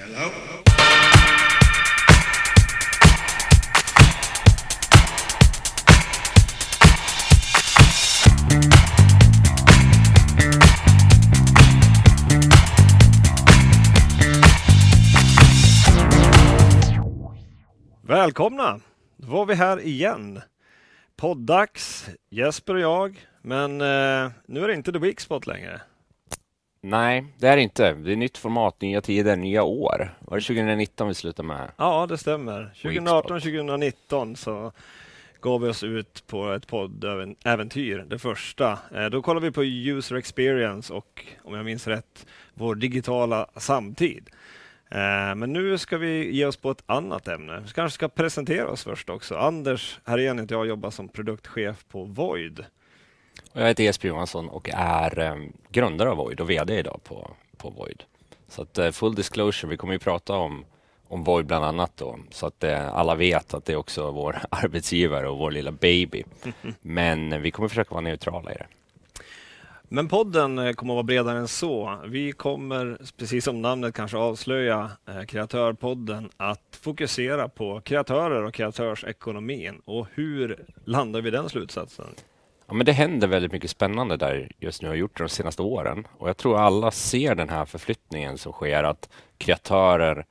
Hello? Välkomna! Då var vi här igen. Poddags, Jesper och jag. Men eh, nu är det inte The Weak Spot längre. Nej, det är det inte. Det är nytt format, nya tider, nya år. Var det 2019 vi slutade med? Ja, det stämmer. 2018-2019 så gav vi oss ut på ett poddäventyr, det första. Eh, då kollade vi på user experience och, om jag minns rätt, vår digitala samtid. Eh, men nu ska vi ge oss på ett annat ämne. Vi kanske ska presentera oss först också. Anders Herén heter jag, jobbar som produktchef på Void. Jag heter Jesper Johansson och är eh, grundare av Void och VD idag på, på Void. Så att eh, full disclosure, vi kommer ju prata om, om Void bland annat då, så att eh, alla vet att det är också vår arbetsgivare och vår lilla baby. Men vi kommer försöka vara neutrala i det. Men podden eh, kommer att vara bredare än så. Vi kommer, precis som namnet kanske avslöja, eh, Kreatörpodden, att fokusera på kreatörer och kreatörsekonomin. Och hur landar vi den slutsatsen? Ja, men det händer väldigt mycket spännande där just nu och har gjort det de senaste åren. Och jag tror alla ser den här förflyttningen som sker att kreatörer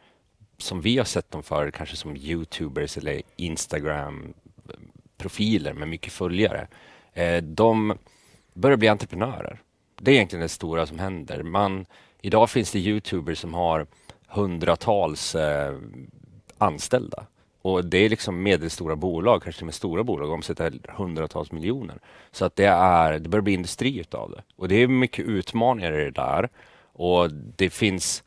som vi har sett dem för, kanske som Youtubers eller Instagram-profiler med mycket följare. Eh, de börjar bli entreprenörer. Det är egentligen det stora som händer. Man, idag finns det Youtubers som har hundratals eh, anställda. Och det är liksom medelstora bolag, kanske med stora bolag, omsätter hundratals miljoner. Så att det, är, det börjar bli industri utav det. Och det är mycket utmaningar i det där. Och det finns,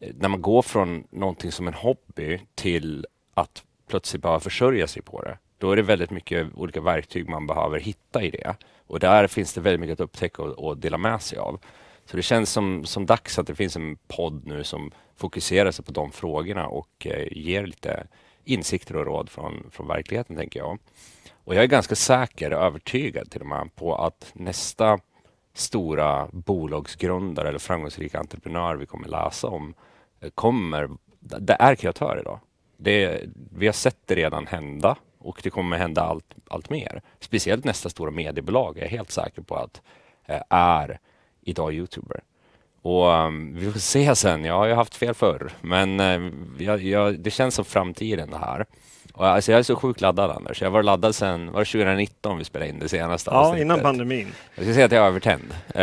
eh, när man går från någonting som en hobby till att plötsligt behöva försörja sig på det, då är det väldigt mycket olika verktyg man behöver hitta i det. Och där finns det väldigt mycket att upptäcka och, och dela med sig av. Så det känns som, som dags att det finns en podd nu som fokuserar sig på de frågorna och eh, ger lite insikter och råd från, från verkligheten, tänker jag. Och jag är ganska säker, övertygad till och med, på att nästa stora bolagsgrundare eller framgångsrika entreprenör vi kommer läsa om eh, kommer, det är kreatör idag. Det, vi har sett det redan hända och det kommer hända allt, allt mer. Speciellt nästa stora mediebolag är jag helt säker på att eh, är idag youtuber. Och um, vi får se sen. Jag har ju haft fel förr, men uh, jag, jag, det känns som framtiden det här. Och, alltså, jag är så sjukt laddad Anders. Jag var laddad sen, var det 2019 vi spelade in det senaste Ja, avsnittet? innan pandemin. Jag ska säga att jag är övertänd. Uh,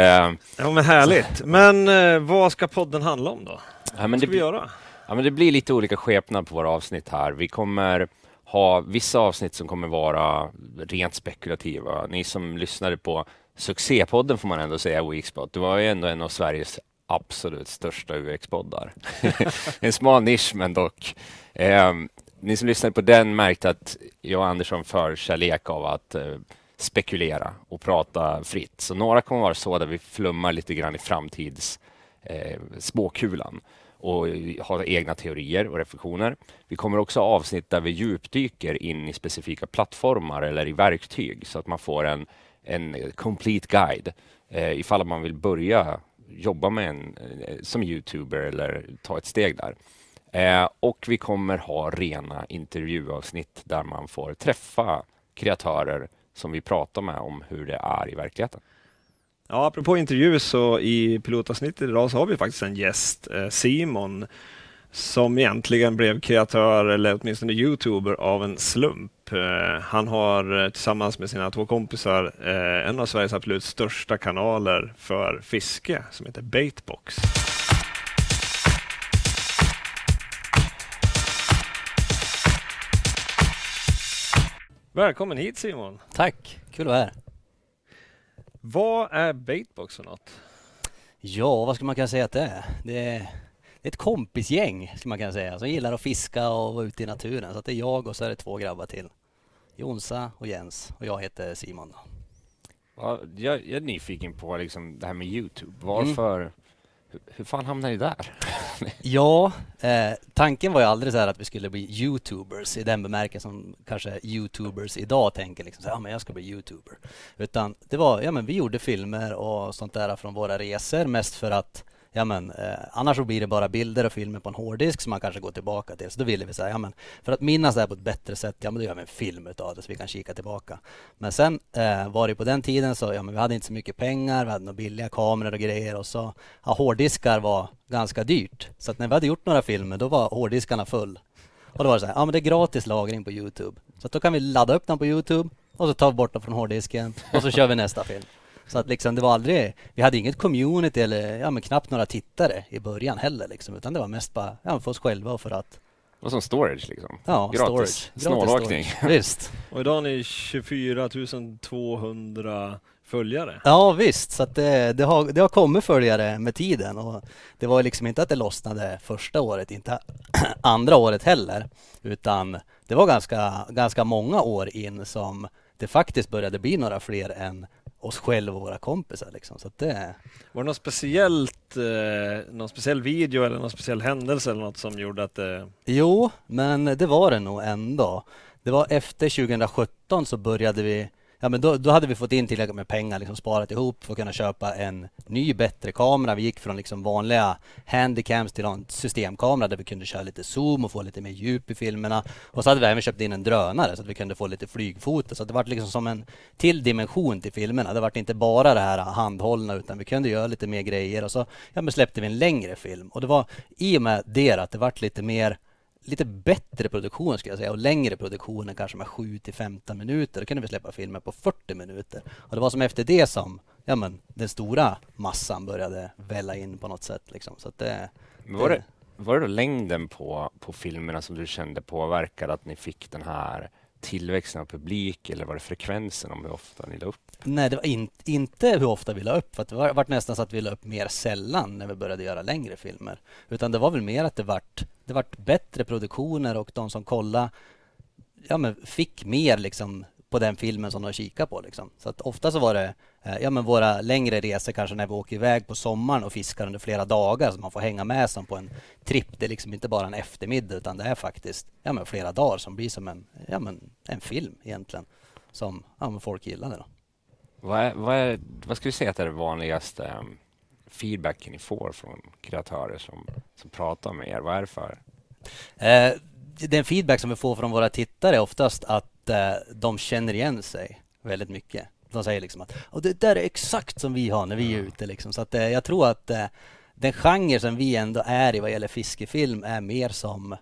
Ja, men härligt. Men eh, vad ska podden handla om då? ja, Vad ska vi göra? ja, men det blir lite olika skepnad på våra avsnitt här. Vi kommer ha vissa avsnitt som kommer vara rent spekulativa. Ni som lyssnade på succépodden får man ändå säga, Weekspot. Det var ju ändå en av Sveriges absolut största UX-poddar. en smal nisch, men dock. Eh, ni som lyssnade på den märkte att jag och Andersson för kärlek av att eh, spekulera och prata fritt. Så några kommer vara så där vi flummar lite grann i framtids eh, spåkulan och har egna teorier och reflektioner. Vi kommer också ha avsnitt där vi djupdyker in i specifika plattformar eller i verktyg så att man får en, en complete guide eh, ifall man vill börja jobba med en eh, som youtuber eller ta ett steg där. Eh, och vi kommer ha rena intervjuavsnitt där man får träffa kreatörer som vi pratar med om hur det är i verkligheten. Ja, apropå intervju så i pilotavsnittet idag så har vi faktiskt en gäst, eh, Simon, som egentligen blev kreatör eller åtminstone youtuber av en slump. Eh, Han har eh, tillsammans med sina två kompisar eh, en av Sveriges absolut största kanaler för fiske som heter Baitbox. Välkommen hit Simon! Tack, kul att vara här. Vad är Baitbox för något? Ja, vad skulle man kunna säga att det är? Det är, det är ett kompisgäng, skulle man kunna säga, som gillar att fiska och vara ute i naturen. Så det är jag och så är det två grabbar till. Jonsa och Jens och jag heter Simon. Ja, jag, jag är nyfiken på liksom det här med Youtube. Varför, hur, hur fan hamnade ni där? Ja, eh, tanken var ju aldrig så här att vi skulle bli Youtubers i den bemärkelsen som kanske Youtubers idag tänker liksom så här, ja men jag ska bli Youtuber. Utan det var, ja men vi gjorde filmer och sånt där från våra resor mest för att ja men eh, annars så blir det bara bilder och filmer på en hårddisk som man kanske går tillbaka till. Så då ville vi säga, ja men för att minnas det här på ett bättre sätt, ja men då gör vi en film utav det så vi kan kika tillbaka. Men sen eh, var det på den tiden så, ja men vi hade inte så mycket pengar, vi hade några billiga kameror och grejer och så, ja hårddiskar var ganska dyrt. Så att när vi hade gjort några filmer då var hårddiskarna full. Och då var det så här, ja men det är gratis lagring på Youtube. Så då kan vi ladda upp den på Youtube och så tar vi bort dem från hårddisken och så kör vi nästa film. Så att liksom det var aldrig, vi hade inget community eller ja, men knappt några tittare i början heller liksom, utan det var mest bara ja, för oss själva och för att och som storage liksom? Ja, Gratis. Snålåkning. Visst. och idag har ni 24 200 följare. Ja visst, så att det, det, har, det har kommit följare med tiden och det var liksom inte att det lossnade första året, inte andra året heller, utan det var ganska, ganska många år in som det faktiskt började bli några fler än oss själva och våra kompisar. Liksom. Så det... Var det något speciellt, eh, någon speciell video eller någon speciell händelse eller något som gjorde att det... Jo, men det var det nog ändå. Det var efter 2017 så började vi Ja men då, då hade vi fått in tillräckligt med pengar, liksom sparat ihop för att kunna köpa en ny bättre kamera. Vi gick från liksom vanliga handycams till en systemkamera där vi kunde köra lite zoom och få lite mer djup i filmerna. Och så hade vi även köpt in en drönare så att vi kunde få lite flygfoto. Så det var liksom som en till dimension till filmerna. Det var inte bara det här handhållna utan vi kunde göra lite mer grejer och så ja, men släppte vi en längre film. Och det var i och med det att det vart lite mer lite bättre produktion skulle jag säga och längre produktioner kanske med 7 till 15 minuter. Då kunde vi släppa filmer på 40 minuter. Och det var som efter det som ja, men, den stora massan började välla in på något sätt. Liksom. Så det, var, det, var det då längden på, på filmerna som du kände påverkade att ni fick den här tillväxten av publik eller var det frekvensen om hur ofta ni la upp? Nej, det var in, inte hur ofta vi la upp. För det var, var nästan så att vi la upp mer sällan när vi började göra längre filmer. Utan det var väl mer att det vart, det vart bättre produktioner och de som kollade ja, men fick mer liksom på den filmen som de kikade på. Liksom. Så att ofta så var det eh, ja, men våra längre resor kanske när vi åker iväg på sommaren och fiskar under flera dagar så man får hänga med som på en tripp. Det är liksom inte bara en eftermiddag utan det är faktiskt ja, men flera dagar som blir som en, ja, men en film egentligen som ja, men folk gillar. Det då. Vad, är, vad, är, vad skulle du säga att är det vanligaste um, feedbacken ni får från kreatörer som, som pratar med er? Vad är det för? Eh, den feedback som vi får från våra tittare är oftast att eh, de känner igen sig väldigt mycket. De säger liksom att och det där är exakt som vi har när vi är ute. Liksom. Så att, eh, jag tror att eh, den genre som vi ändå är i vad gäller fiskefilm är mer som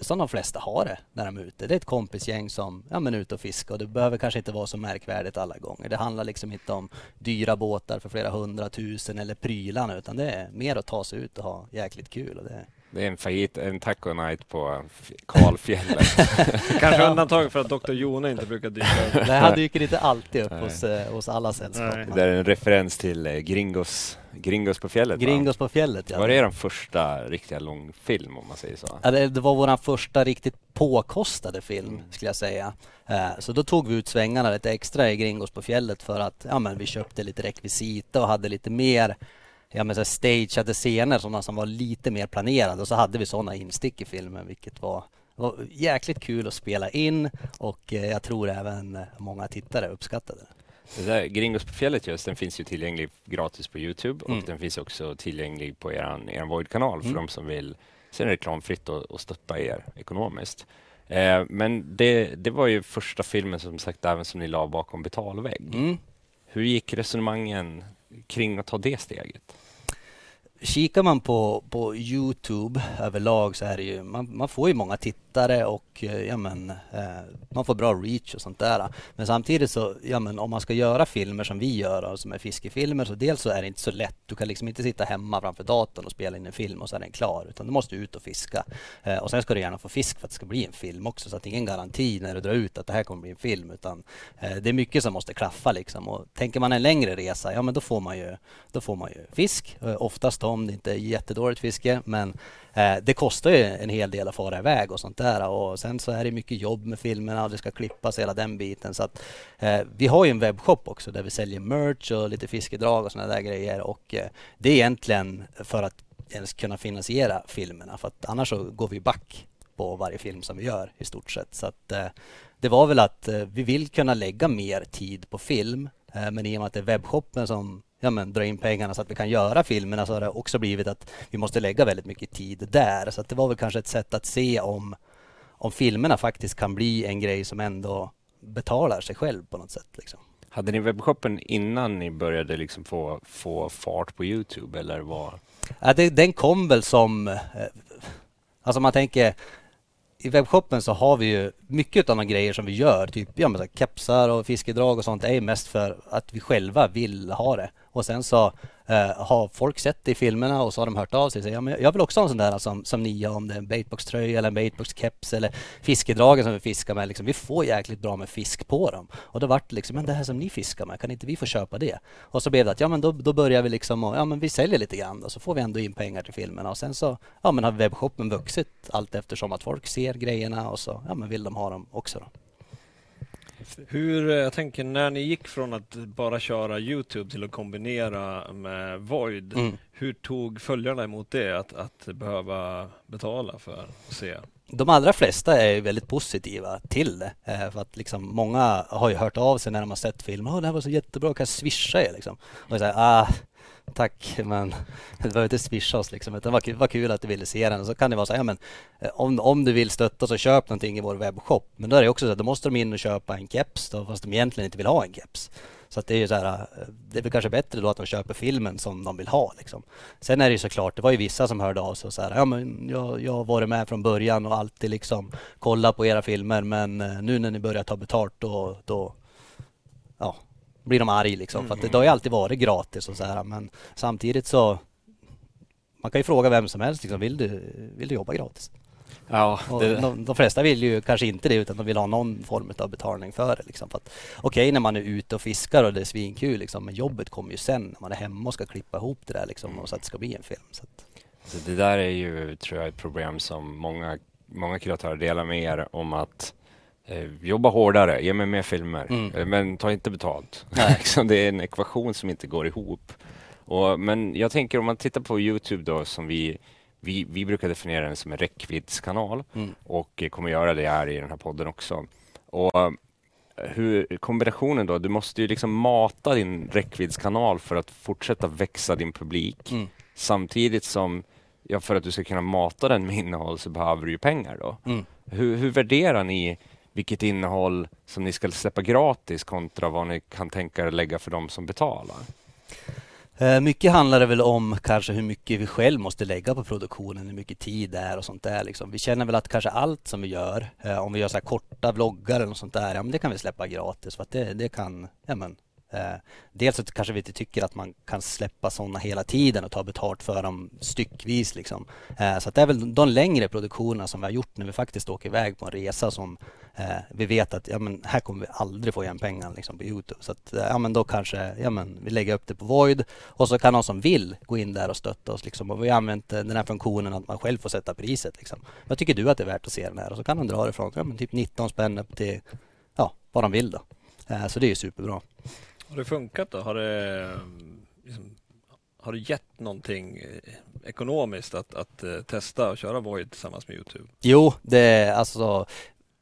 som de flesta har det när de är ute. Det är ett kompisgäng som ja, men är ute och fiskar och det behöver kanske inte vara så märkvärdigt alla gånger. Det handlar liksom inte om dyra båtar för flera hundratusen eller prylarna utan det är mer att ta sig ut och ha jäkligt kul. Och det, det är en fajit, en taco night på kalfjället. Kanske undantag för att Dr. Jone inte brukar dyka upp. Nej, han dyker inte alltid upp hos, eh, hos alla sällskap. Det är en referens till eh, Gringos, Gringos på fjället. Gringos va? på fjället, ja. Var det er första riktiga långfilm om man säger så? Ja, det, det var vår första riktigt påkostade film mm. skulle jag säga. Eh, så då tog vi ut svängarna lite extra i Gringos på fjället för att ja, men vi köpte lite rekvisita och hade lite mer ja, men så stageade scener, sådana som var lite mer planerade och så hade vi sådana instick i filmen vilket var, var jäkligt kul att spela in och eh, jag tror även många tittare uppskattade det. Det där Gringos på fjället just, den finns ju tillgänglig gratis på Youtube och mm. den finns också tillgänglig på er, er Void-kanal för mm. de som vill se den reklamfritt och, och stötta er ekonomiskt. Eh, men det, det var ju första filmen som sagt även som ni la bakom betalvägg. Mm. Hur gick resonemangen kring att ta det steget? Kikar man på, på Youtube överlag så är det ju, man, man får ju många tittare och eh, ja, men, eh, man får bra reach och sånt där. Men samtidigt så, ja, men, om man ska göra filmer som vi gör, som är fiskefilmer, så dels så är det inte så lätt. Du kan liksom inte sitta hemma framför datorn och spela in en film och så är den klar, utan du måste ut och fiska. Eh, och sen ska du gärna få fisk för att det ska bli en film också, så att det är ingen garanti när du drar ut att det här kommer bli en film, utan eh, det är mycket som måste klaffa liksom. Och tänker man en längre resa, ja men då får man ju, då får man ju fisk, eh, oftast om det inte är jättedåligt fiske, men det kostar ju en hel del att fara iväg och sånt där. Och sen så är det mycket jobb med filmerna och det ska klippas hela den biten. Så att, eh, vi har ju en webbshop också där vi säljer merch och lite fiskedrag och sådana där grejer. Och eh, det är egentligen för att ens kunna finansiera filmerna. För att annars så går vi back på varje film som vi gör i stort sett. Så att, eh, det var väl att eh, vi vill kunna lägga mer tid på film. Eh, men i och med att det är webbshoppen som ja, men, dra in pengarna så att vi kan göra filmerna så har det också blivit att vi måste lägga väldigt mycket tid där. Så att det var väl kanske ett sätt att se om, om filmerna faktiskt kan bli en grej som ändå betalar sig själv på något sätt. Liksom. Hade ni webbshoppen innan ni började liksom få, få fart på Youtube eller vad? Ja, det, den kom väl som... Eh, alltså man tänker i webbshoppen så har vi ju mycket av de grejer som vi gör, typ ja, men så kepsar och fiskedrag och sånt, är mest för att vi själva vill ha det. Och sen så eh, har folk sett det i filmerna och så har de hört av sig och säger ja, men jag vill också ha en sån där alltså, som, som ni har, om det är en baitbox-tröja eller en baitbox-keps eller fiskedragen som vi fiskar med. Liksom, vi får jäkligt bra med fisk på dem. Och då vart det liksom, men det här som ni fiskar med, kan inte vi få köpa det? Och så blev det att, ja men då, då börjar vi liksom, och, ja men vi säljer lite grann och så får vi ändå in pengar till filmerna och sen så, ja men har webbshoppen vuxit allt eftersom att folk ser grejerna och så, ja men vill de ha dem också då. Hur, eh, jag tänker när ni gick från att bara köra Youtube till att kombinera med Void, mm. hur tog följarna emot det? Att, att behöva betala för att se? De allra flesta är väldigt positiva till det. Eh, för att liksom, många har ju hört av sig när de har sett filmen. Oh, det här var så jättebra, kan jag swisha er? Liksom. Och jag säger, ah, tack men du behöver inte swisha oss liksom. Utan det var kul att du ville se den. Så kan det vara så här, ja, men eh, om, om du vill stötta så köp någonting i vår webbshop. Men då är det också så att då måste de in och köpa en keps då, fast de egentligen inte vill ha en keps. Så att det är ju så här, eh, det är väl kanske bättre då att de köper filmen som de vill ha liksom. Sen är det ju såklart, det var ju vissa som hörde av sig och så här, ja men jag, jag har varit med från början och alltid liksom kollat på era filmer men eh, nu när ni börjar ta betalt då, då ja, blir de arg liksom. För att det, har ju alltid varit gratis och så här. Men samtidigt så man kan ju fråga vem som helst liksom, vill du, vill du jobba gratis? Ja, det... de, de, flesta vill ju kanske inte det utan de vill ha någon form av betalning för det. Liksom. Okej okay, när man är ute och fiskar och det är svinkul liksom, men jobbet kommer ju sen när man är hemma och ska klippa ihop det där liksom, och så att det ska bli en film. Så, att... så det där är ju tror jag ett problem som många, många kreatörer delar med er om att jobba hårdare, ge mig mer filmer, mm. Eh, men ta inte betalt. det är en ekvation som inte går ihop. Och, men jag tänker om man tittar på Youtube då som vi vi, vi brukar definiera den som en räckviddskanal mm. och kommer göra det här i den här podden också. Och eh, hur, kombinationen då, du måste ju liksom mata din räckviddskanal för att fortsätta växa din publik mm. samtidigt som, ja, för att du ska kunna mata den med innehåll så behöver du ju pengar då. Mm. Hur, hur värderar ni vilket innehåll som ni ska släppa gratis kontra vad ni kan tänka er lägga för de som betalar? Eh, mycket handlar det väl om kanske hur mycket vi själv måste lägga på produktionen, hur mycket tid det är och sånt där. Liksom. Vi känner väl att kanske allt som vi gör, eh, om vi gör så korta vloggar eller något sånt där, ja men det kan vi släppa gratis för att det, det kan, ja men Eh, dels att kanske vi inte tycker att man kan släppa sådana hela tiden och ta betalt för dem styckvis. Liksom. Eh, så att det är väl de längre produktionerna som vi har gjort när vi faktiskt åker iväg på en resa som eh, vi vet att ja, men här kommer vi aldrig få igen pengar liksom, på Youtube. Så att, ja, men då kanske ja, men vi lägger upp det på Void och så kan någon som vill gå in där och stötta oss. Liksom. Och vi har använt den här funktionen att man själv får sätta priset. Liksom. Vad tycker du att det är värt att se den här? Och så kan de dra det från ja, men typ 19 spänn upp till ja, vad de vill. Då. Så det är ju superbra. Har det funkat då? Har det, eh, liksom, har det gett någonting eh, ekonomiskt att, att eh, testa och köra Void tillsammans med Youtube? Jo, det är alltså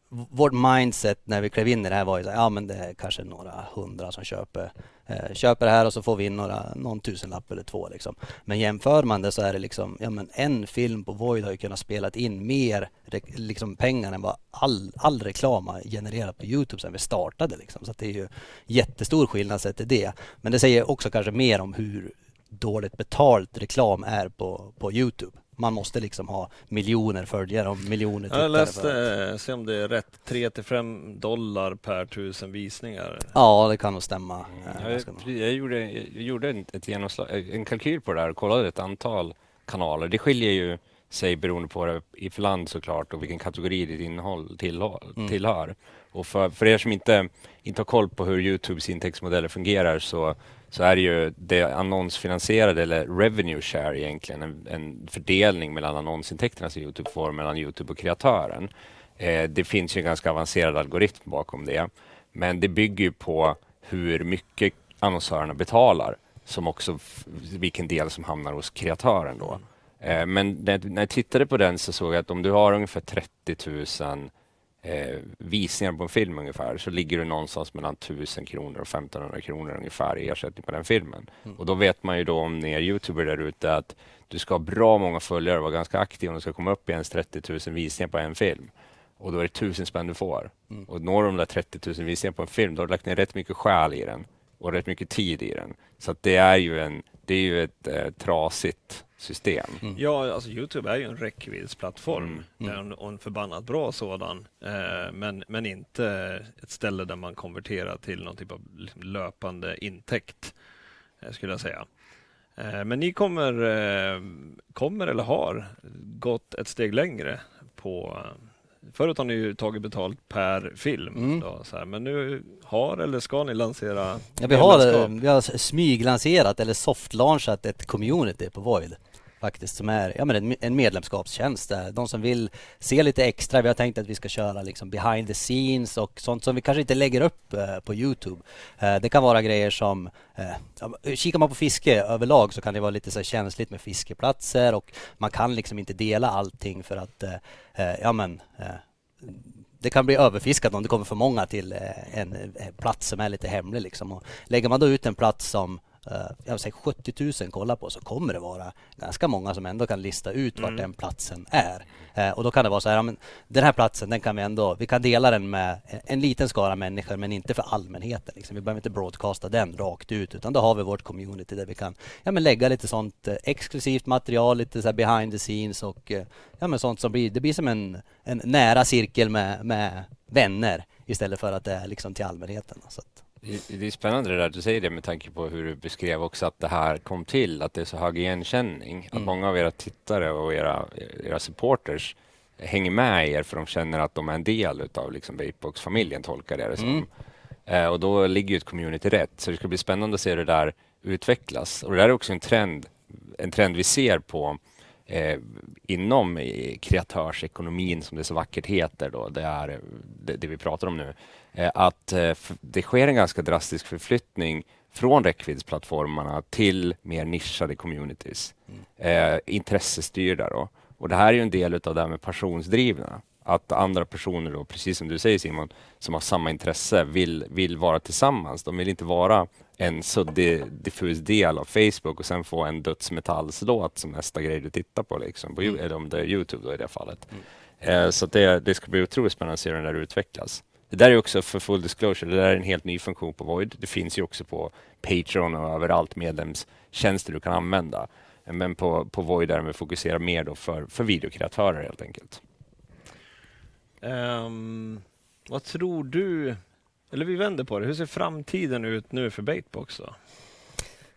vårt mindset när vi klev in i det här var ju så ja men det är kanske några hundra som köper, Eh, köper det här och så får vi in några, någon tusenlapp eller två liksom. Men jämför man det så är det liksom, ja men en film på Void har ju kunnat spela in mer liksom pengar än vad all, all reklam har genererat på Youtube sedan vi startade liksom. Så det är ju jättestor skillnad sett till det. Men det säger också kanske mer om hur dåligt betalt reklam är på, på Youtube man måste liksom ha miljoner följare och miljoner tittare. Jag läste, eh, se om det är rätt, 3-5 dollar per tusen visningar. Ja, det kan nog stämma. Mm. Jag, jag, gjorde, jag gjorde ett genomslag, en kalkyl på det där och kollade ett antal kanaler. Det skiljer ju sig beroende på det i för land såklart och vilken kategori ditt innehåll tillhör. Mm. tillhör. Och för, för er som inte, inte har koll på hur Youtubes intäktsmodeller fungerar så så är det ju det annonsfinansierade eller revenue share egentligen, en, en fördelning mellan annonsintäkterna som Youtube får mellan Youtube och kreatören. Eh, det finns ju en ganska avancerad algoritm bakom det, men det bygger ju på hur mycket annonsörerna betalar som också vilken del som hamnar hos kreatören då. Eh, men när, när jag tittade på den så såg jag att om du har ungefär 30 000 eh, visningar på en film ungefär så ligger det någonstans mellan 1000 kronor och 1500 kronor ungefär i ersättning på den filmen. Mm. Och då vet man ju då om ni är youtuber där ute att du ska ha bra många följare och vara ganska aktiv om du ska komma upp i ens 30 000 visningar på en film. Och då är det tusen spänn du får. Mm. Och når de där 30 000 visningar på en film, då har du lagt ner rätt mycket själ i den och rätt mycket tid i den. Så det är ju, en, det är ju ett eh, trasigt system. Mm. Ja, alltså Youtube är ju en räckviddsplattform mm. mm. och en förbannat bra sådan. Eh, men, men inte ett ställe där man konverterar till någon typ av löpande intäkt, eh, skulle jag säga. Eh, men ni kommer, eh, kommer eller har gått ett steg längre på Förut har ni ju tagit betalt per film. Mm. Då, så här. Men nu har eller ska ni lansera ja, vi, har, vi har smyglanserat eller softlaunchat ett community på Void faktiskt som är ja, men en medlemskapstjänst där. De som vill se lite extra, vi har tänkt att vi ska köra liksom behind the scenes och sånt som vi kanske inte lägger upp eh, på Youtube. Eh, det kan vara grejer som, eh, kikar man på fiske överlag så kan det vara lite så känsligt med fiskeplatser och man kan liksom inte dela allting för att, eh, eh, ja men eh, det kan bli överfiskat om det kommer för många till en plats som är lite hemlig liksom. Och lägger man då ut en plats som jag säger 70 000 kollar på så kommer det vara ganska många som ändå kan lista ut vart mm. den platsen är. Eh, och då kan det vara så här, men den här platsen den kan vi ändå, vi kan dela den med en liten skara människor men inte för allmänheten. Liksom. Vi behöver inte broadcasta den rakt ut utan då har vi vårt community där vi kan ja, men lägga lite sånt eh, exklusivt material, lite så behind the scenes och ja, men sånt som blir, det blir som en, en nära cirkel med, med vänner istället för att det är liksom till allmänheten. Så att, det är spännande det där du säger det med tanke på hur du beskrev också att det här kom till, att det är så hög igenkänning. Mm. Att många av era tittare och era, era supporters hänger med er för de känner att de är en del utav liksom Vapebox-familjen, tolkar det som. Mm. Eh, och då ligger ju ett community rätt, så det ska bli spännande att se det där utvecklas. Och det där är också en trend, en trend vi ser på eh, inom kreatörsekonomin som det så vackert heter då, det är det, det vi pratar om nu, att eh, det sker en ganska drastisk förflyttning från räckviddsplattformarna till mer nischade communities. Mm. Eh, intressestyrda då. Och det här är ju en del av det här med passionsdrivna. Att andra personer då, precis som du säger Simon, som har samma intresse vill, vill vara tillsammans. De vill inte vara en suddig, diffus del av Facebook och sen få en dödsmetallslåt som nästa grej du tittar på, liksom, på mm. eller om det är Youtube då i det fallet. Mm. Eh, så det, det ska bli otroligt spännande att se hur den där utvecklas. Det där är också för full disclosure, det där är en helt ny funktion på Void. Det finns ju också på Patreon och överallt medlemstjänster du kan använda. Men på, på Void är vi fokuserar mer då för, för videokreatörer helt enkelt. Um, vad tror du eller vi vänder på det. Hur ser framtiden ut nu för Baitbox då?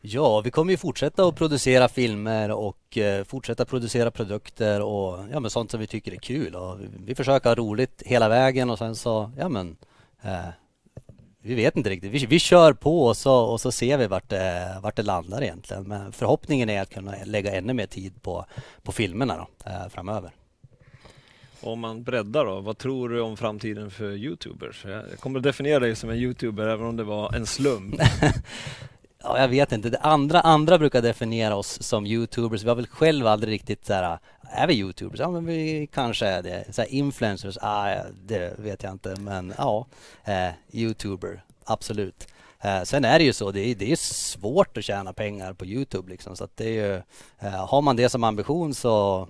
Ja, vi kommer ju fortsätta att producera filmer och eh, fortsätta producera produkter och ja, men sånt som vi tycker är kul. Och vi försöker ha roligt hela vägen och sen så, ja men eh, vi vet inte riktigt. Vi, vi kör på och så, och så ser vi vart det, vart det landar egentligen. Men förhoppningen är att kunna lägga ännu mer tid på, på filmerna då, eh, framöver. Om man breddar då, vad tror du om framtiden för Youtubers? Jag kommer att definiera dig som en Youtuber även om det var en slump. ja, jag vet inte. Det andra, andra brukar definiera oss som Youtubers. Vi har väl själva aldrig riktigt så här, är vi Youtubers? Ja, men vi kanske är det. Så här, influencers? Ah, det vet jag inte, men ja, eh, Youtuber, absolut. Eh, sen är det ju så, det är, det är svårt att tjäna pengar på Youtube liksom, så att det är ju, eh, har man det som ambition så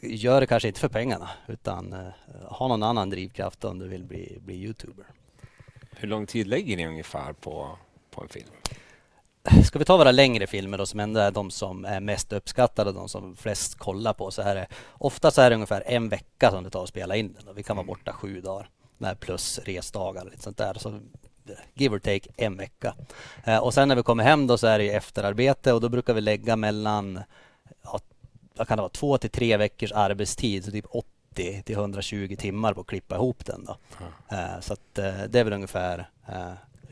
gör det kanske inte för pengarna utan eh, ha någon annan drivkraft om du vill bli, bli Youtuber. Hur lång tid lägger ni ungefär på, på en film? Ska vi ta våra längre filmer då som ändå är de som är mest uppskattade och de som flest kollar på så är det ofta så är det ungefär en vecka som det tar att spela in den och vi kan vara borta sju dagar plus resdagar och lite sånt där. Så give or take en vecka. Eh, och sen när vi kommer hem då så är det efterarbete och då brukar vi lägga mellan ja, vad kan det vara, två till tre veckors arbetstid, så typ 80 till 120 timmar på att klippa ihop den. Då. Mm. Så att, eh, det är väl ungefär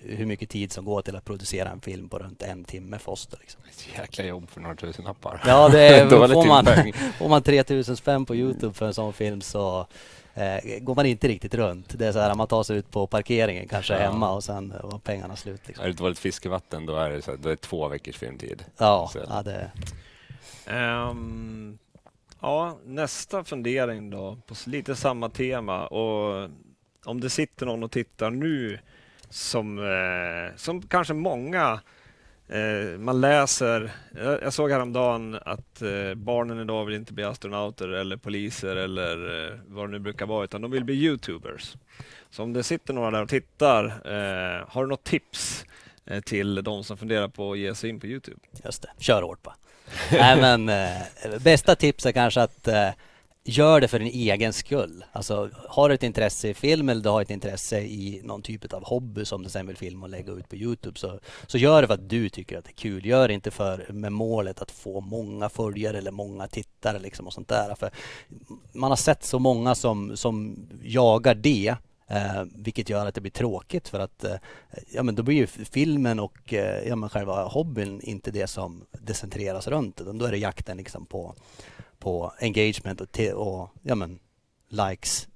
hur mycket tid som går till att producera en film på runt en timme oss. Liksom. Ett jäkla jobb för några tusen appar. Ja, det är, får, man, får man 3000 spänn på Youtube för en sån film så eh, går man inte riktigt runt. Det är så här, man tar sig ut på parkeringen kanske ja. hemma och sen var pengarna slut. Liksom. Är det dåligt fiskevatten då är det, så, då är det två veckors filmtid. Ja, ja det Um, Ja, nästa fundering då, på lite samma tema. Och om det sitter någon och tittar nu som, eh, som kanske många eh, man läser, jag, jag såg häromdagen att eh, barnen idag vill inte bli astronauter eller poliser eller eh, vad det nu brukar vara, utan de vill bli Youtubers. Så om det sitter några där och tittar, eh, har du något tips eh, till de som funderar på att ge sig in på Youtube? Just det, kör hårt bara. Nej men eh, bästa tipset är kanske att eh, gör det för din egen skull. Alltså har du ett intresse i film eller du har ett intresse i någon typ av hobby som du sen vill filma och lägga ut på Youtube så, så gör det för att du tycker att det är kul. Gör det inte för med målet att få många följare eller många tittare liksom och sånt där. För man har sett så många som, som jagar det Eh, vilket gör att det blir tråkigt för att eh, ja, men då blir ju filmen och eh, ja, men själva hobbyn inte det som det centreras runt. Utan då är det jakten liksom på, på engagement och, och ja, men, likes,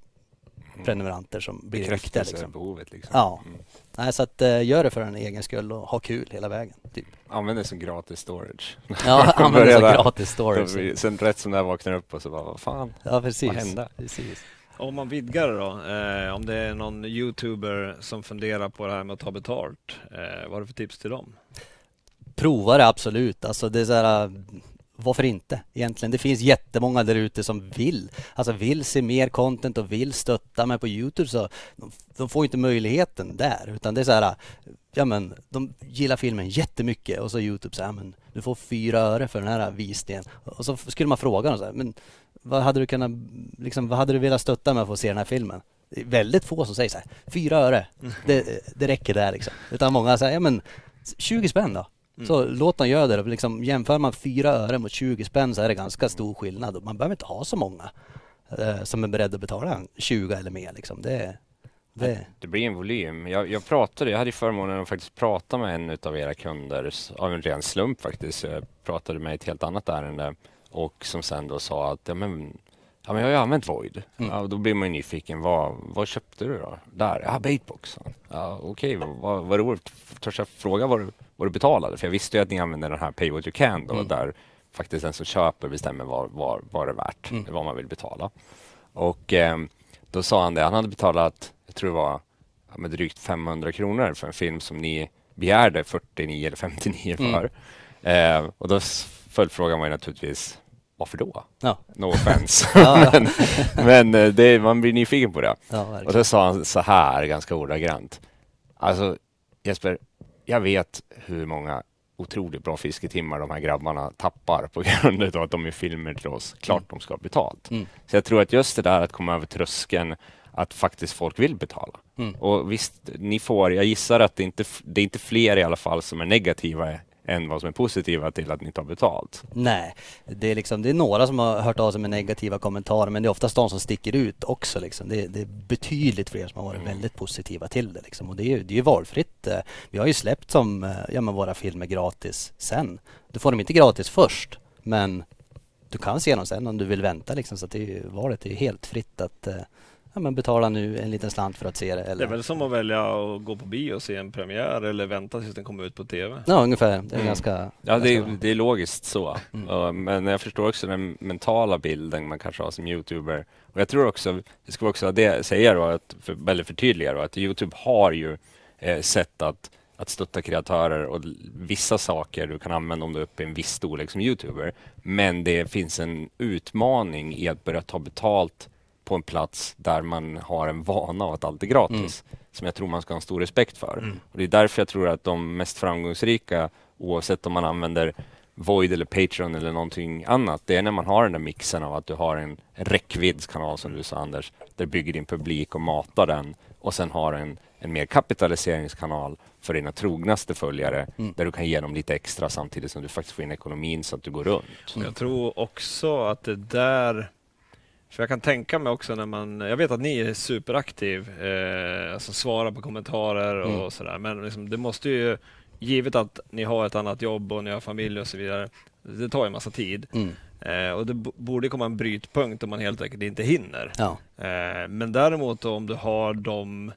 mm. prenumeranter som blir viktiga. Liksom. behovet liksom. Ja. Mm. Nej, så att uh, gör det för en egen skull och ha kul hela vägen. Typ. Använd det som gratis storage. Ja, använd det som gratis storage. Sen rätt som det vaknar upp och så bara, vad fan, ja, precis. vad hände? Precis. Om man vidgar det då, eh, om det är någon youtuber som funderar på det här med att ta betalt, eh, vad har du för tips till dem? Prova det absolut. Alltså det är så här, varför inte egentligen? Det finns jättemånga där ute som vill, alltså vill se mer content och vill stötta mig på Youtube så de, de får inte möjligheten där utan det är så här, ja men de gillar filmen jättemycket och så Youtube säger men du får fyra öre för den här visningen och så skulle man fråga dem så här, men vad hade du kunnat, liksom, vad hade du velat stötta med för att se den här filmen? Det är väldigt få som säger så här, fyra öre, det, det räcker där liksom. Utan många säger, ja men 20 spänn då. Mm. Så låt dem göra det. Liksom, jämför man fyra öre mot 20 spänn så är det ganska stor skillnad. Man behöver inte ha så många eh, som är beredda att betala 20 eller mer. Liksom. Det, det... det blir en volym. Jag, jag pratade, jag hade förmånen att faktiskt prata med en av era kunder av en ren slump faktiskt. Jag pratade med ett helt annat ärende och som sen då sa att ja, men, ja, men jag har ju använt Void. Mm. Ja, då blir man ju nyfiken. Vad, vad köpte du då? Där? Ja, Baitbox. Ja, Okej, okay, vad, vad roligt. Törs jag fråga vad du, vad du betalade? För jag visste ju att ni använder den här Pay What You Can då, mm. där faktiskt den som köper bestämmer vad, vad, vad det är värt, mm. vad man vill betala. Och eh, då sa han det, han hade betalat, jag tror det var ja, med drygt 500 kronor för en film som ni begärde 49 eller 59 mm. för. Eh, och då följdfrågan var ju naturligtvis varför då? Ja. No offense. men, men eh, det, man blir nyfiken på det. Ja, och då sa han så här ganska ordagrant. Alltså Jesper, jag vet hur många otroligt bra fisketimmar de här grabbarna tappar på grund av att de är filmer till oss. Klart mm. de ska ha betalt. Mm. Så jag tror att just det där att komma över tröskeln att faktiskt folk vill betala. Mm. Och visst, ni får, jag gissar att det inte det är inte fler i alla fall som är negativa än vad som är positiva till att ni tar betalt. Nej, det är, liksom, det är några som har hört av sig med negativa kommentarer men det är oftast de som sticker ut också. Liksom. Det, det är betydligt fler som har varit mm. väldigt positiva till det. Liksom. Och det är ju det är valfritt. Vi har ju släppt som, eh, ja, men våra filmer gratis sen. Du får dem inte gratis först men du kan se dem sen om du vill vänta. Liksom. Så det är, valet är helt fritt att eh, ja, men betala nu en liten slant för att se det. Eller... Det är väl som att välja att gå på bio och se en premiär eller vänta tills den kommer ut på TV? Ja, ungefär. Det är mm. ganska... Ja, det är, det är logiskt så. Mm. men jag förstår också den mentala bilden man kanske har som youtuber. Och jag tror också, det ska också det, säga då, att, för, eller förtydliga då, att Youtube har ju eh, sätt att att stötta kreatörer och vissa saker du kan använda om du är uppe i en viss storlek som youtuber. Men det finns en utmaning i att börja ta betalt på en plats där man har en vana av att allt är gratis. Mm. Som jag tror man ska ha en stor respekt för. Mm. Och Det är därför jag tror att de mest framgångsrika, oavsett om man använder Void eller Patreon eller någonting annat, det är när man har den där mixen av att du har en räckviddskanal som du sa Anders, där du bygger din publik och matar den och sen har en, en mer kapitaliseringskanal för dina trognaste följare mm. där du kan ge dem lite extra samtidigt som du faktiskt får in ekonomin så att du går runt. Jag tror också att det där för jag kan tänka mig också när man, jag vet att ni är superaktiv, eh, alltså svarar på kommentarer och mm. sådär, men liksom, det måste ju, givet att ni har ett annat jobb och ni har familj och så vidare, det tar ju en massa tid. Mm. Eh, och det borde komma en brytpunkt om man helt enkelt inte hinner. Ja. Eh, men däremot om du har de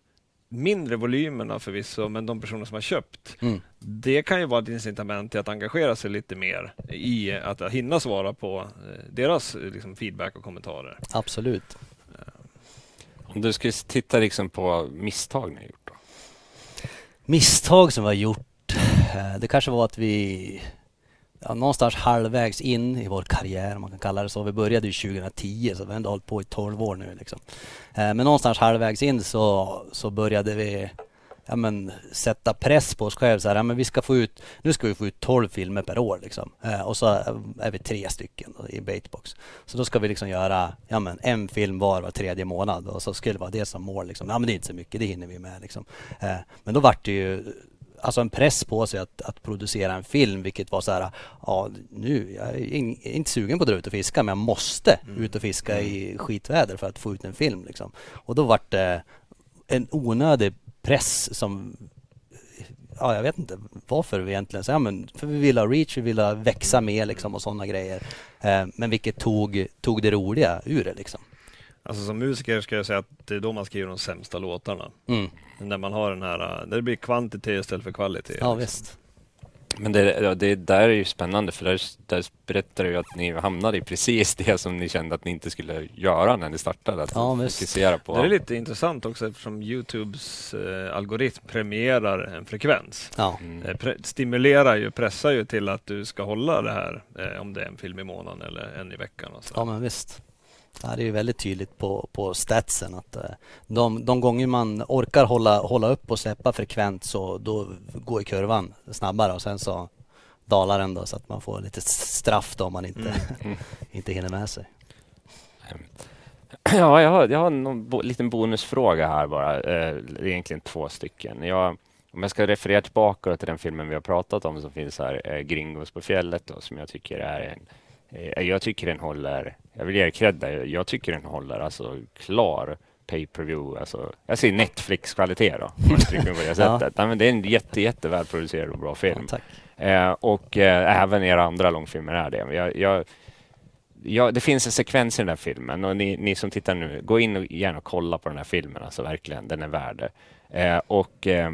mindre volymerna förvisso, men de personer som har köpt, Mm. det kan ju vara ett incitament till att engagera sig lite mer i att hinna svara på eh, deras eh, liksom, feedback och kommentarer. Absolut. Om du skulle titta liksom på misstag ni har gjort då? Misstag som vi har gjort. eh, Det kanske var att vi ja, någonstans halvvägs in i vår karriär, om man kan kalla det så. Vi började ju 2010 så vi har ändå hållit på i 12 år nu. Liksom. Eh, Men någonstans halvvägs in så, så började vi ja, men, sätta press på oss själva. Så här, ja, men vi ska få ut, nu ska vi få ut 12 filmer per år. Liksom. Eh, Och så eh, är vi tre stycken då, i Baitbox. Så då ska vi liksom göra ja, men, en film var var tredje månad och så skulle det vara det som mål. Liksom. Ja men det är inte så mycket, det hinner vi med. Liksom. Eh, Men då vart det ju alltså en press på sig att, att producera en film vilket var så här, ja nu, jag är in- inte sugen på att dra ut och fiska men jag måste ut och fiska i skitväder för att få ut en film. Liksom. Och då vart det en onödig press som Ja, jag vet inte varför vi egentligen, så, ja, men för vi ville ha reach, vi ville växa mer liksom och sådana grejer. Eh, men vilket tog, tog det roliga ur det liksom. Alltså som musiker ska jag säga att det är då man skriver de sämsta låtarna. Mm. När man har den här, eh, där det blir kvantitet istället för kvalitet. Ja liksom. visst. Men det, det där är ju spännande för där, där berättar du att ni hamnade i precis det som ni kände att ni inte skulle göra när ni startade. Att Ja, fokusera på... Det är lite intressant också eftersom Youtubes eh, algoritm premierar en frekvens. Ja. Mm. Eh, pre- stimulerar ju, pressar ju till att du ska hålla det här eh, om det är en film i månaden eller en i veckan. Och så. Ja men visst. Det är ju väldigt tydligt på, på statsen att eh, de, de gånger man orkar hålla, hålla upp och släppa frekvent så då går ju kurvan snabbare och sen så dalar den då så att man får lite straff då om man inte, Mm. inte hinner med sig. Ja, jag har, jag har en bo, liten bonusfråga här bara. Eh, egentligen två stycken. Jag, om jag ska referera tillbaka till den filmen vi har pratat om som finns här, eh, Gringos på fjället, då, som jag tycker är en jag tycker den håller, jag vill ge er cred där, jag tycker den håller alltså klar pay per view, alltså, jag säger Netflix-kvalitet då, på det Ja. sättet. Nej, men det är en jätte, jätte välproducerad och bra Ja, film. tack. Eh, och eh, även era andra långfilmer är det. Jag, jag, jag, det finns en sekvens i den här filmen och ni, ni som tittar nu, gå in och gärna kolla på den här filmen. Alltså verkligen, den är värd det. Eh, och eh,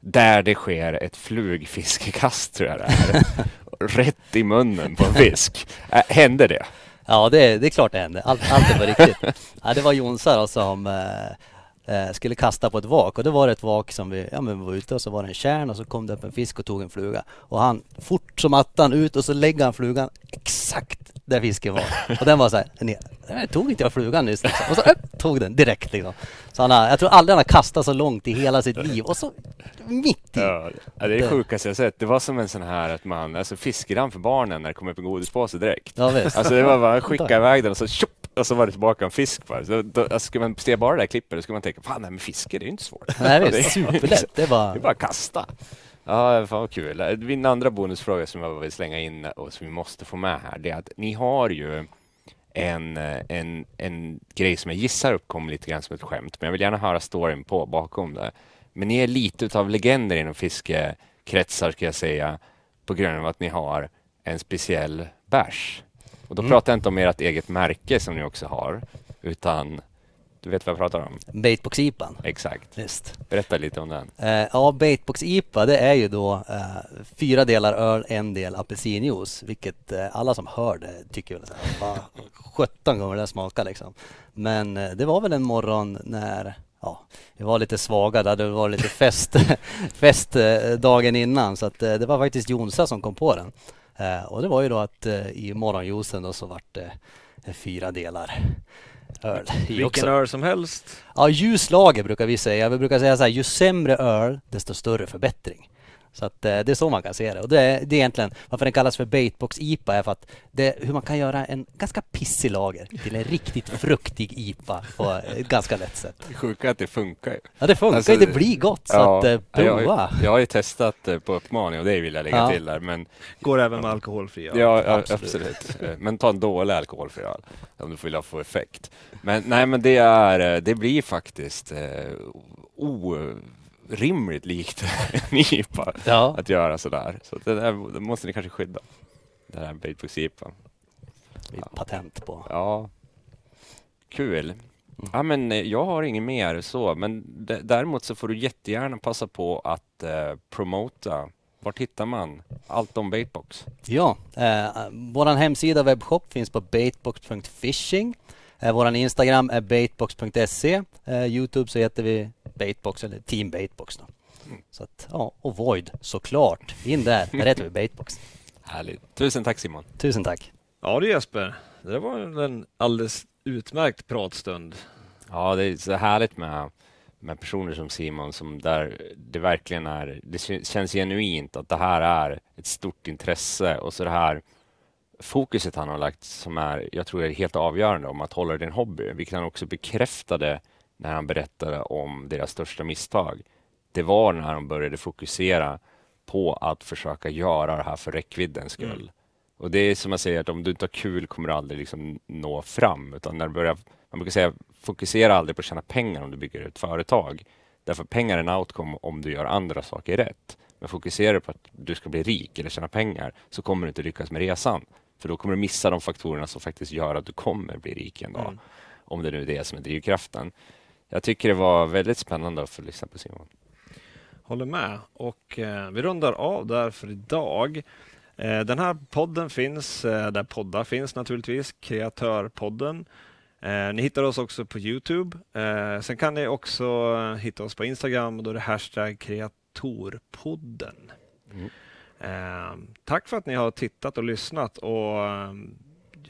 där det sker ett flugfiskekast tror jag det är. Rätt i munnen på en fisk. Eh, hände det? Ja det, det är klart det hände. Allt, allt på riktigt. Ja, det var Jonsa då som eh, eh, skulle kasta på ett vak och det var ett vak som vi, ja men vi var ute och så var det en kärn och så kom det upp en fisk och tog en fluga. Och han, fort som attan ut och så lägger han flugan exakt där fisken var. Och den var så här, "Nej, nej, tog inte jag flugan nyss? Och så upp, tog den direkt liksom. Så han har, jag tror aldrig han har kastat så långt i hela sitt liv och så mitt i. Ja, det är det sjukaste jag sett. Det var som en sån här att man, alltså fiskedamm för barnen när det kommer upp en godispåse direkt. Ja visst. Alltså det var bara att skicka iväg den och så tjopp, och så var det tillbaka en fisk bara. Så då, alltså, ska man se bara det där klippet då ska man tänka, fan nej men fiske det är ju inte svårt. Nej Det är- superlätt. Det var... Det är bara kasta. Ja, fan vad kul. Min andra bonusfråga som jag vill slänga in och som vi måste få med här, det är att ni har ju en, en, en grej som jag gissar uppkom lite grann som ett skämt, men jag vill gärna höra storyn på bakom det. Men ni är lite utav legender inom fiskekretsar, ska jag säga, på grund av att ni har en speciell bärs. Och då Mm. pratar jag inte om ert eget märke som ni också har, utan du vet vad jag pratar om? Baitbox-IPan. Exakt. Visst. Berätta lite om den. Eh, ja, Baitbox IPA det är ju då eh, fyra delar öl, en del apelsinjuice. Vilket eh, alla som hör det tycker väl vad sjutton kommer det smaka liksom. Men eh, det var väl en morgon när Ja, vi var lite svaga, det hade varit lite fest, fest eh, dagen innan så att eh, det var faktiskt Jonsa som kom på den. Och det var ju då att i morgonjuicen då så vart det fyra delar öl också. Vilken öl som helst. Ja, ljus lager brukar vi säga. Vi brukar säga så här, ju sämre öl, desto större förbättring. Så att eh, det är så man kan se det. Och det är, det är egentligen varför den kallas för Baitbox IPA är för att det hur man kan göra en ganska pissig lager till en riktigt fruktig IPA på ett ganska lätt sätt. Det sjuka är att det funkar ju. Ja, det funkar Alltså, ju. Det blir gott. Så att eh, jag, prova. jag har ju testat eh, på uppmaning och det vill jag lägga Ja. till där. Men, Går även med alkoholfria. ja, ja, absolut. absolut. Eh, Men ta en dålig alkoholfri öl om du vill få effekt. Men nej, men det är, eh, det blir faktiskt eh, orimligt likt en IPA Ja, att göra sådär. Så det, där, det måste ni kanske skydda. Det här Baitbox IPA. blir patent på. Ja, kul. Ja, men eh, jag har inget mer så, men däremot så får du jättegärna passa på att eh, promota. Vart hittar man allt om Baitbox? Ja, eh, vår hemsida webbshop finns på baitbox.fishing. Eh, vår Instagram är baitbox.se. Eh, Youtube så heter vi Baitbox eller Team Baitbox. Då. Mm. Så att, ja, och Void såklart. In där, där heter vi Baitbox. Härligt. Tusen tack Simon. Tusen tack. Ja du Jesper, det var en alldeles utmärkt pratstund. Ja, det är så härligt med, med personer som Simon som där det verkligen är, det känns genuint att det här är ett stort intresse och så det här fokuset han har lagt som är, jag tror är helt avgörande om att hålla din hobby, vilket han också bekräftade när han berättade om deras största misstag. Det var när de började fokusera på att försöka göra det här för räckviddens skull. Mm. Och det är som man säger att om du inte har kul kommer du aldrig liksom nå fram, utan när du börjar, man brukar säga fokusera aldrig på att tjäna pengar om du bygger ett företag. Därför pengar är en outcome om du gör andra saker rätt. Men fokuserar du på att du ska bli rik eller tjäna pengar så kommer du inte lyckas med resan. För då kommer du missa de faktorerna som faktiskt gör att du kommer bli rik en dag. Mm. Om det nu är det som är drivkraften. Jag tycker det var väldigt spännande att få lyssna på Simon. Håller med. Och eh, vi rundar av där för idag. Eh, den här podden finns eh, där poddar finns naturligtvis, Kreatörpodden. Eh, ni hittar oss också på Youtube. Eh, sen kan ni också hitta oss på Instagram och då är det hashtag kreatorpodden. Mm. Ehm, tack för att ni har tittat och lyssnat och eh,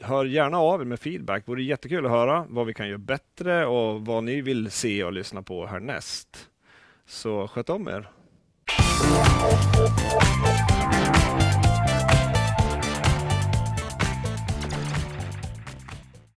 hör gärna av er med feedback. Det vore jättekul att höra vad vi kan göra bättre och vad ni vill se och lyssna på härnäst. Så sköt om er.